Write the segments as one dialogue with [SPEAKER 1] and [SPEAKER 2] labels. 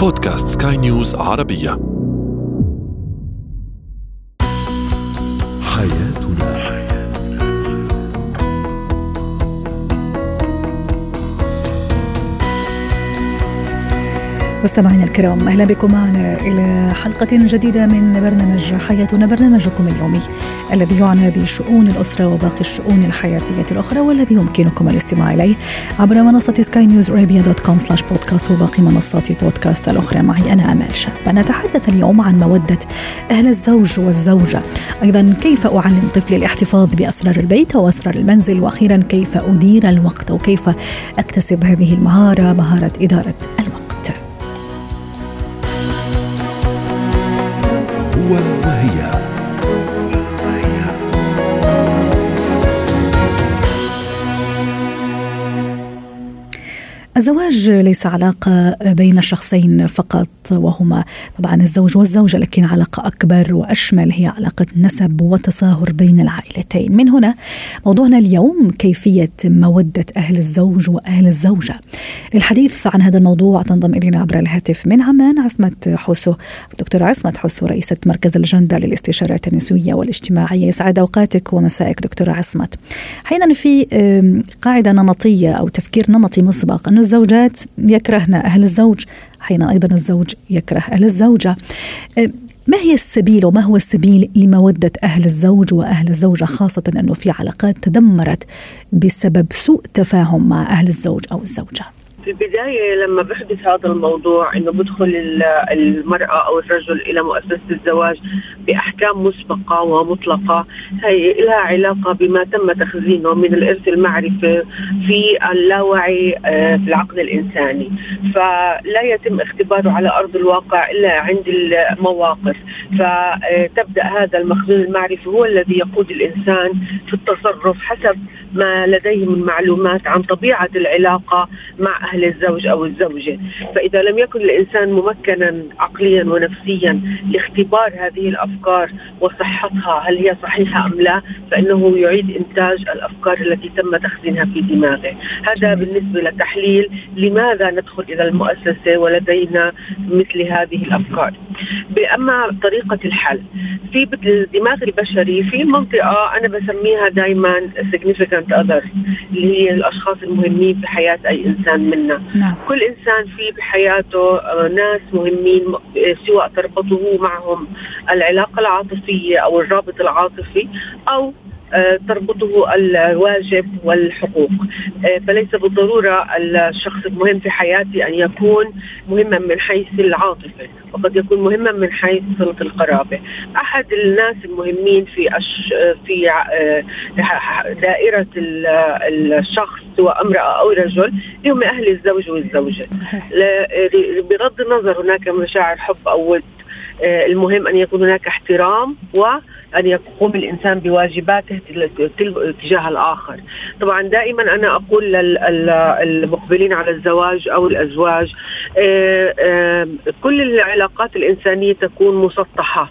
[SPEAKER 1] بودكاست سكاي نيوز عربية. حياتنا
[SPEAKER 2] مستمعينا الكرام أهلا بكم معنا إلى حلقة جديدة من برنامج حياتنا برنامجكم اليومي الذي يعنى بشؤون الأسرة وباقي الشؤون الحياتية الأخرى والذي يمكنكم الاستماع إليه عبر منصة سكاي نيوز ارابيا dot com slash podcast وباقي منصات البودكاست الأخرى. معي أنا امال شاب. نتحدث اليوم عن مودة أهل الزوج والزوجة. أيضا كيف أعلم طفلي الاحتفاظ بأسرار البيت وأسرار المنزل؟ وأخيرا كيف أدير الوقت؟ وكيف أكتسب هذه المهارة مهارة إدارة الوقت الزواج ليس علاقة بين شخصين فقط وهما. طبعا الزوج والزوجة لكن علاقة أكبر وأشمل هي علاقة نسب وتصاهر بين العائلتين. من هنا موضوعنا اليوم كيفية مودة أهل الزوج وأهل الزوجة. للحديث عن هذا الموضوع تنضم إلينا عبر الهاتف من عمان عصمة حسو دكتورة عصمة حسو رئيسة مركز الجندة للاستشارات النسوية والاجتماعية. يسعد أوقاتك ومسائك دكتورة عصمة حين في قاعدة نمطية أو تفكير نمطي مسبق. أن الزوجات يكرهن أهل الزوج أحيانا أيضا الزوج يكره أهل الزوجة. ما هي السبيل وما هو السبيل لمودة أهل الزوج وأهل الزوجة خاصة أنه في علاقات تدمرت بسبب سوء تفاهم مع أهل الزوج أو الزوجة؟
[SPEAKER 3] في البداية لما بحدث هذا الموضوع إنه بدخل المرأة أو الرجل إلى مؤسسة الزواج بأحكام مسبقة ومطلقة هي لها علاقة بما تم تخزينه من الإرث المعرفي في اللاوعي آه، في العقل الإنساني. فلا يتم اختباره على أرض الواقع إلا عند المواقف. فتبدأ هذا المخزون المعرفي هو الذي يقود الإنسان في التصرف حسب ما لديه من معلومات عن طبيعة العلاقة مع أهل الزوج أو الزوجة. فإذا لم يكن الإنسان ممكنا عقليا ونفسيا لاختبار هذه الأفكار وصحتها هل هي صحيحة أم لا فإنه يعيد إنتاج الأفكار التي تم تخزينها في دماغه. هذا بالنسبة لتحليل لماذا ندخل إلى المؤسسة ولدينا مثل هذه الأفكار. أما طريقة الحل في الدماغ البشري في منطقة أنا بسميها دائما significant others اللي هي الأشخاص المهمين في حياة أي إنسان منا
[SPEAKER 2] نعم.
[SPEAKER 3] كل إنسان في بحياته آه، ناس مهمين آه، سواء تربطه معهم العلاقة العاطفية أو الرابط العاطفي أو تربطه الواجب والحقوق. فليس بالضرورة الشخص المهم في حياتي أن يكون مهما من حيث العاطفة وقد يكون مهما من حيث صلة القرابة. أحد الناس المهمين في أش في دائرة الشخص سواء امرأة أو رجل هم أهل الزوج والزوجة. بغض النظر هناك مشاعر حب أو ود المهم أن يكون هناك احترام و أن يقوم الإنسان بواجباته تجاه الآخر. طبعا دائما أنا أقول للمقبلين على الزواج أو الأزواج كل العلاقات الإنسانية تكون مسطحة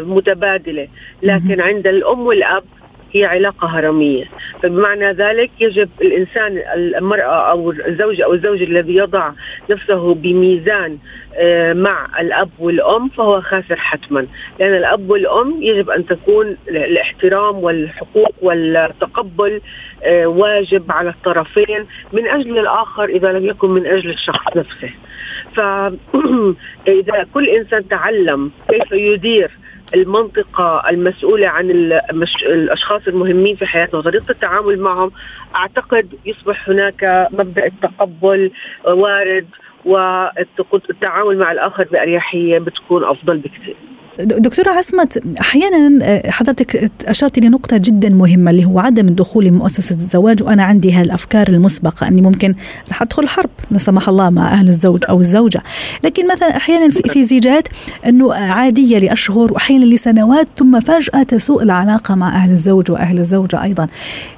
[SPEAKER 3] متبادلة. لكن عند الأم والأب هي علاقة هرمية. فبمعنى ذلك يجب الإنسان المرأة أو الزوج أو الزوج الذي يضع نفسه بميزان آه، مع الأب والأم فهو خاسر حتما. لأن الأب والأم يجب أن تكون الاحترام والحقوق والتقبل آه، واجب على الطرفين من أجل الآخر إذا لم يكن من أجل الشخص نفسه. فإذا كل إنسان تعلم كيف يدير المنطقة المسؤولة عن الأشخاص المهمين في حياتنا وطريقة التعامل معهم أعتقد يصبح هناك مبدأ التقبل وارد والتعامل مع الآخر بأريحية بتكون أفضل بكثير.
[SPEAKER 2] دكتورة عصمت أحيانا آه، حضرتك أشرت لنقطة جدا مهمة اللي هو عدم الدخول لمؤسسة الزواج وأنا عندي هالأفكار المسبقة أني ممكن رح أدخل حرب لا سمح الله مع أهل الزوج أو الزوجة لكن مثلا أحيانا في زيجات أنه عادية لأشهر وأحيانا لسنوات ثم فجأة تسوء العلاقة مع أهل الزوج وأهل الزوجة أيضا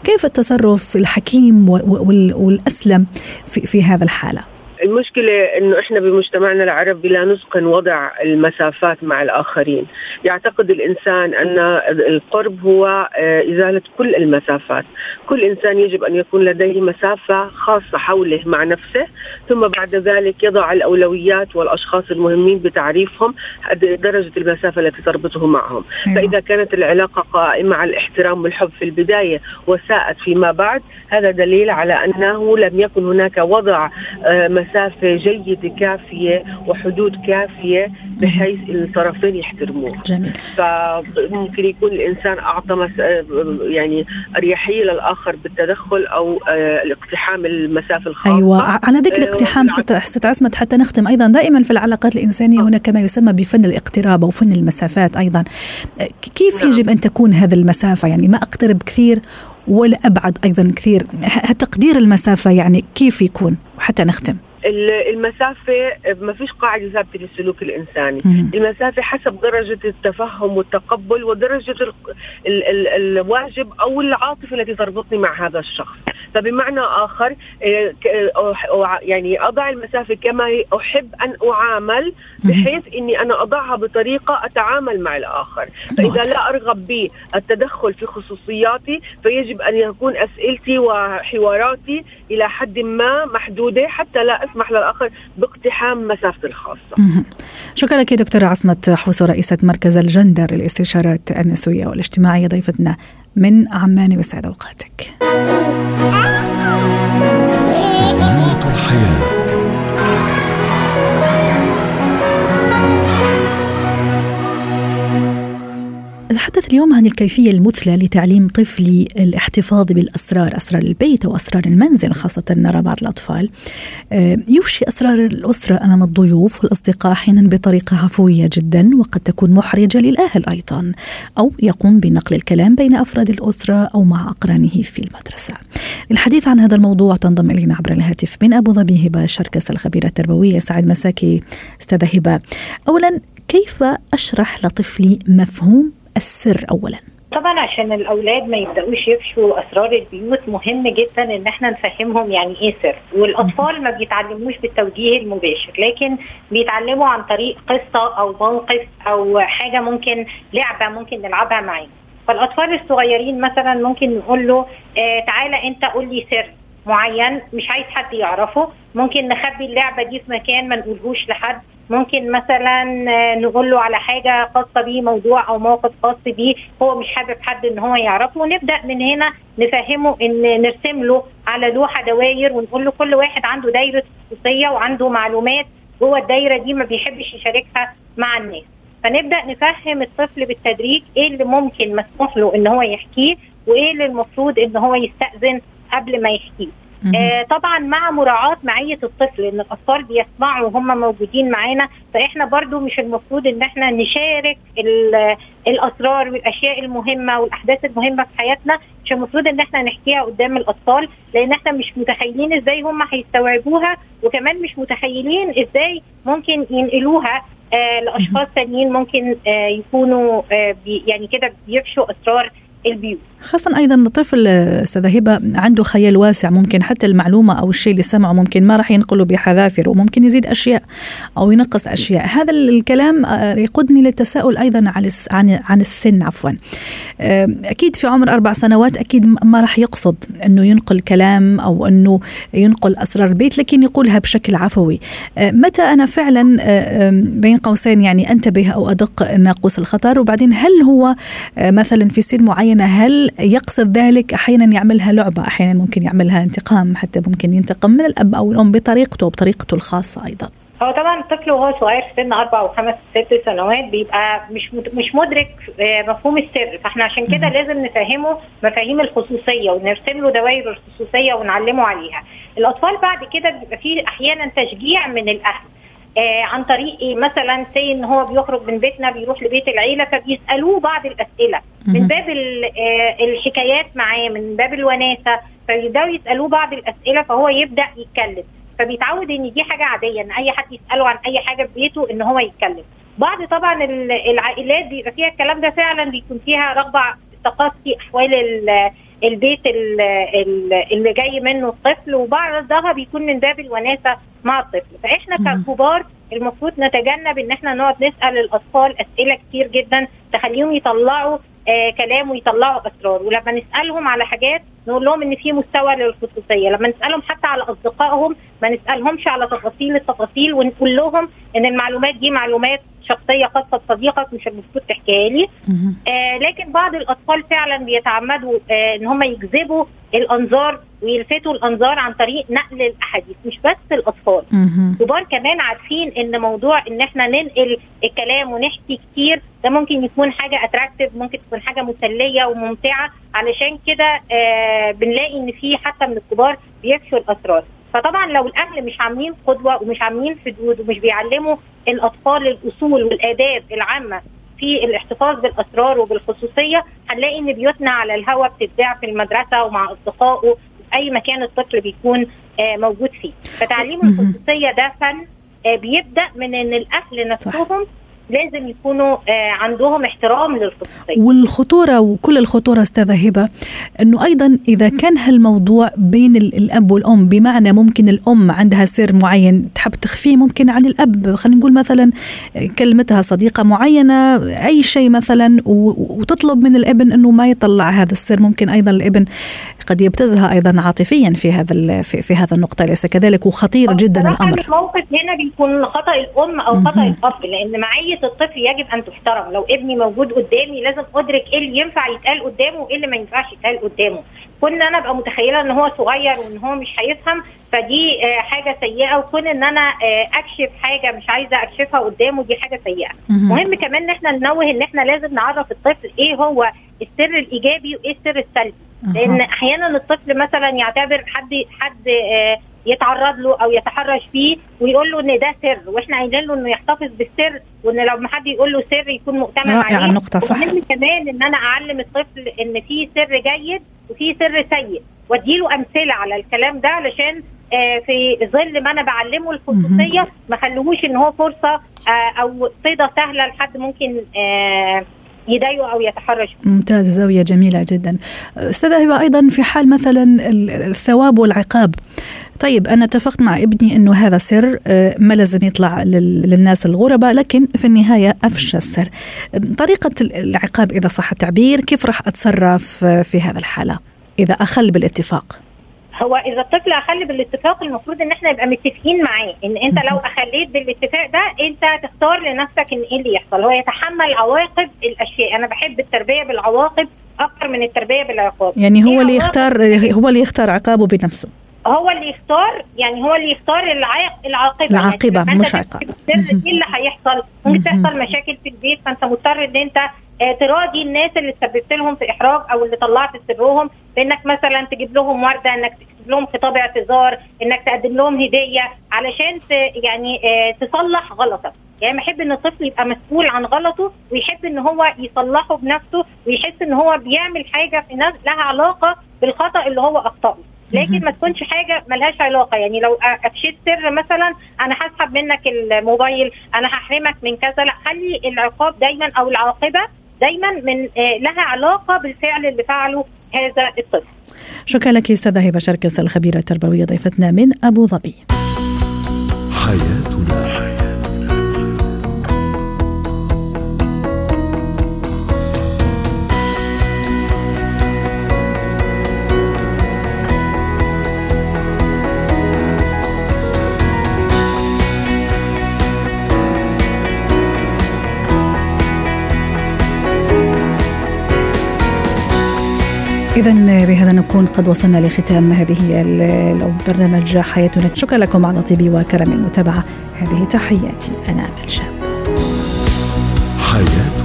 [SPEAKER 2] كيف التصرف الحكيم والأسلم في, في هذا الحالة؟
[SPEAKER 3] المشكلة إنه إحنا بمجتمعنا العربي لا نتقن وضع المسافات مع الآخرين. يعتقد الإنسان أن القرب هو آه، إزالة كل المسافات. كل إنسان يجب أن يكون لديه مسافة خاصة حوله مع نفسه ثم بعد ذلك يضع الأولويات والأشخاص المهمين بتعريفهم درجة المسافة التي تربطه معهم. أيوة. فإذا كانت العلاقة قائمة على الاحترام والحب في البداية وساءت فيما بعد هذا دليل على أنه لم يكن هناك وضع آه، مسافة جيدة كافية وحدود كافية بحيث الطرفين يحترموه.
[SPEAKER 2] جميل.
[SPEAKER 3] فممكن يكون الإنسان أعطى مس... يعني أريحية للآخر بالتدخل أو آه، الاقتحام المسافة الخاصة.
[SPEAKER 2] أيوة على ذكر الاقتحام ست, ست عصمت حتى نختم. أيضا دائما في العلاقات الإنسانية هناك ما يسمى بفن الاقتراب أو فن المسافات أيضا. كيف نعم. يجب أن تكون هذه المسافة؟ يعني ما أقترب كثير ولا أبعد أيضا كثير؟ تقدير المسافة يعني كيف يكون؟ حتى نختم.
[SPEAKER 3] المسافة ما فيش قاعدة ثابتة للسلوك الإنساني. المسافة حسب درجة التفهم والتقبل ودرجة ال ال ال الواجب أو العاطفة التي تربطني مع هذا الشخص. فبمعنى آخر آه، يعني أضع المسافة كما أحب أن أعامل بحيث أني أنا أضعها بطريقة أتعامل مع الآخر. فإذا لا أرغب بالتدخل في خصوصياتي فيجب أن يكون أسئلتي وحواراتي إلى حد ما محدودة حتى لا أسمح للآخر باقتحام مسافتي الخاصة.
[SPEAKER 2] شكرا لك دكتورة عصمت حوسو رئيسة مركز الجندر للاستشارات النسوية والاجتماعية ضيفتنا من عمان وسعد أوقاتك.
[SPEAKER 1] زينة الحياة.
[SPEAKER 2] نتحدث اليوم عن الكيفية المثلى لتعليم طفلي الاحتفاظ بالأسرار أسرار البيت وأسرار المنزل خاصة نرى بعض الأطفال. آه، يفشي أسرار الأسرة أمام الضيوف والأصدقاء أحيانا بطريقة عفوية جدا وقد تكون محرجة للأهل أيضا أو يقوم بنقل الكلام بين أفراد الأسرة أو مع أقرانه في المدرسة. للحديث عن هذا الموضوع تنضم إلينا عبر الهاتف من أبو ظبي هبة شركس الخبيرة التربوية. سعد مساكي أستاذة هبة. أولا كيف أشرح لطفلي مفهوم السر اولا.
[SPEAKER 4] طبعا عشان الأولاد ما يبدأوش يفشوا أسرار البيوت مهم جدا إن إحنا نفهمهم يعني إيه سر. والأطفال ما بيتعلموش بالتوجيه المباشر لكن بيتعلموا عن طريق قصة أو موقف أو حاجة ممكن لعبة ممكن نلعبها معاه فالأطفال الصغيرين مثلا ممكن نقول له آه تعالى أنت قول لي سر. معين مش عايز حد يعرفه. ممكن نخبي اللعبة دي في مكان ما نقولهوش لحد. ممكن مثلا نقول له على حاجة خاصة بيه موضوع أو موقف خاص بيه هو مش حابب حد إن هو يعرفه ونبدأ من هنا نفهمه إن نرسم له على لوحة دواير ونقول له كل واحد عنده دايرة خصوصية وعنده معلومات جوه الدايرة دي ما بيحبش يشاركها مع الناس. فنبدأ نفهم الطفل بالتدريج إيه اللي ممكن مسموح له إن هو يحكيه وإيه اللي المفروض إن هو يستأذن قبل ما يحكيه آه طبعا مع مراعاة معية الطفل إن الأطفال بيسمعوا وهم موجودين معانا فإحنا برضو مش المفروض إن إحنا نشارك الأسرار والأشياء المهمة والأحداث المهمة في حياتنا مش المفروض إن إحنا نحكيها قدام الأطفال لأن إحنا مش متخيلين إزاي هم هيستوعبوها وكمان مش متخيلين إزاي ممكن ينقلوها آه لأشخاص ثانيين ممكن آه يكونوا آه يعني كده بيفشوا أسرار البيوت.
[SPEAKER 2] خاصة أيضا الطفل أستاذة هبة عنده خيال واسع ممكن حتى المعلومة أو الشيء اللي سمعه ممكن ما راح ينقله بحذافير وممكن يزيد أشياء أو ينقص أشياء. هذا الكلام آه، يقودني للتساؤل أيضا عن عن السن عفوا. آه، أكيد في عمر أربع سنوات أكيد ما راح يقصد أنه ينقل كلام أو أنه ينقل أسرار البيت لكن يقولها بشكل عفوي. آه، متى أنا فعلا بين قوسين يعني أنتبه أو أدق ناقوس الخطر؟ وبعدين هل هو مثلا في سن معينة هل يقصد ذلك أحيانا يعملها لعبة أحيانا ممكن يعملها انتقام حتى ممكن ينتقم من الأب أو الأم بطريقته وبطريقته الخاصة أيضا.
[SPEAKER 4] هو طبعا الطفل وهو صغير في سن أربع وخمس ست سنوات بيبقى مش مش مدرك آه، مفهوم السر. فإحنا عشان كده لازم نفهمه مفاهيم الخصوصية ونرسم له دوائر الخصوصية ونعلمه عليها. الأطفال بعد كده بيبقى فيه أحيانا تشجيع من الأهل. آه عن طريق إيه؟ مثلا سي إن هو بيخرج من بيتنا بيروح لبيت العيلة فبيسألوه بعض الأسئلة. من باب آه الحكايات معاه من باب الوناسة فيبداوا يسألوه بعض الأسئلة فهو يبدأ يتكلم. فبيتعود إن دي حاجة عادية إن أي حد يسأله عن أي حاجة في بيته إن هو يتكلم. بعض طبعا العائلات بيبقى فيها الكلام ده فعلا بيكون فيها رغبة تقصي أحوال البيت اللي جاي منه الطفل وبعضها بيكون من باب الوناسة مع الطفل. فإحنا ككبار المفروض نتجنب إن إحنا نقعد نسأل الأطفال أسئلة كتير جدا تخليهم يطلعوا آه كلام ويطلعوا أسرار. ولما نسألهم على حاجات نقول لهم إن في مستوى للخصوصية. لما نسألهم حتى على أصدقائهم ما نسألهمش على تفاصيل التفاصيل ونقول لهم إن المعلومات دي معلومات شخصية خاصة بصديقك مش المفروض تحكيها لي. آه لكن بعض الأطفال فعلا بيتعمدوا آه إن هم يجذبوا الأنظار ويلفتوا الأنظار عن طريق نقل الأحاديث مش بس الأطفال. كبار كمان عارفين إن موضوع إن إحنا ننقل الكلام ونحكي كتير ده ممكن يكون حاجة اتراكتيف ممكن تكون حاجة مسلية وممتعة علشان كده آه بنلاقي إن في حتى من الكبار بيفشوا الأسرار. فطبعا لو الأهل مش عاملين قدوة ومش عاملين حدود ومش بيعلموا الأطفال الأصول والآداب العامة في الاحتفاظ بالأسرار وبالخصوصية هنلاقي إن بيوتنا على الهواء بتتذاع في المدرسة ومع أصدقائه في أي مكان الطفل بيكون آه موجود فيه. فتعليم الخصوصية ده فن آه بيبدأ من إن الأهل نفسهم لازم يكونوا عندهم احترام للخصوصيه
[SPEAKER 2] والخطورة وكل الخطورة أستاذة هبة إنه أيضا إذا كان هالموضوع بين الأب والأم بمعنى ممكن الأم عندها سر معين تحب تخفيه ممكن عن الأب خلينا نقول مثلا كلمتها صديقة معينة أي شيء مثلا وتطلب من الابن إنه ما يطلع هذا السر. ممكن أيضا الابن قد يبتزها أيضا عاطفيا في هذا في, في هذا النقطة. ليس كذلك؟ وخطير جدا الأمر.
[SPEAKER 4] الموقف هنا بيكون خطأ الأم أو خطأ الأب لأن معيه الطفل يجب أن تحترم. لو ابني موجود قدامي لازم أدرك إيه اللي ينفع يتقال قدامه وإيه اللي ما ينفعش يتقال قدامه. كون أنا أبقى متخيلة إن هو صغير وإن هو مش هيفهم فدي حاجة سيئة. وكون إن أنا أكشف حاجة مش عايزة أكشفها قدامه دي حاجة سيئة. مهم. كمان إن إحنا ننوه إن إحنا لازم نعرف الطفل إيه هو السر الإيجابي وإيه السر السلبي. لأن أحيانا الطفل مثلا يعتبر حد حد يتعرض له أو يتحرش فيه ويقول له إن ده سر وإحنا قايلين له إنه يحتفظ بالسر وإن لو ما حد يقول له سر يكون مؤتمن
[SPEAKER 2] رائع
[SPEAKER 4] عليه.
[SPEAKER 2] النقطة صح.
[SPEAKER 4] ومهم كمان إن أنا أعلم الطفل إن في سر جيد وفي سر سيء. وأديله أمثلة على الكلام ده علشان آه في ظل ما أنا بعلمه الخصوصية ما خلوهوش إن هو فرصة آه أو صيدة سهلة لحد ممكن آه يضايقه أو يتحرش
[SPEAKER 2] ممتاز زاوية جميلة جدا. أستاذة هبة أيضا في حال مثلا الثواب والعقاب طيب أنا اتفقت مع ابني إنه هذا سر ما لازم يطلع للناس الغرباء لكن في النهاية أفشى السر. طريقة العقاب إذا صح التعبير كيف راح أتصرف في هذا الحالة؟ إذا أخل بالاتفاق.
[SPEAKER 4] هو إذا الطفل أخل بالاتفاق المفروض إن إحنا نبقى متفقين معاه. إن أنت لو أخليت بالاتفاق ده أنت تختار لنفسك إن إيه اللي يحصل. هو يتحمل عواقب الأشياء. أنا بحب التربية بالعواقب أكثر من التربية بالعقاب.
[SPEAKER 2] يعني هو اللي يختار هو اللي يختار عقابه بنفسه.
[SPEAKER 4] هو اللي يختار يعني هو اللي يختار العاق... العاقبة.
[SPEAKER 2] العاقبة
[SPEAKER 4] يعني
[SPEAKER 2] مش عقاب
[SPEAKER 4] إيه اللي هيحصل؟ ممكن تحصل مشاكل في البيت فأنت مضطر إن أنت تراضي الناس اللي سببت لهم في إحراج أو اللي طلعت سرهم. بإنك مثلا تجيب لهم وردة إنك تكتب لهم خطاب اعتذار إنك تقدم لهم هدية علشان. يعني تصلح غلطك. يعني بحب إن الطفل يبقى مسؤول عن غلطه ويحب إن هو يصلحه بنفسه ويحس إن هو بيعمل حاجة في نفس لها علاقة بالخطأ اللي هو أخطأه. لكن ما تكونش حاجة ملهاش علاقة. يعني لو أفشيت سر مثلا أنا هسحب منك الموبايل أنا هحرمك من كذا. لا خلي العقاب دايما أو العاقبة دايما من لها علاقة بالفعل اللي فعله هذا الطفل.
[SPEAKER 2] شكرا لك أستاذة هبة شركس الخبيرة التربوية ضيفتنا من أبو ظبي.
[SPEAKER 1] حياتنا
[SPEAKER 2] إذا بهذا نكون قد وصلنا لختام هذه البرنامج. حياتنا. شكرا لكم على طيب وكرم المتابعة. هذه تحياتي. أنا أمل شاب. حياتي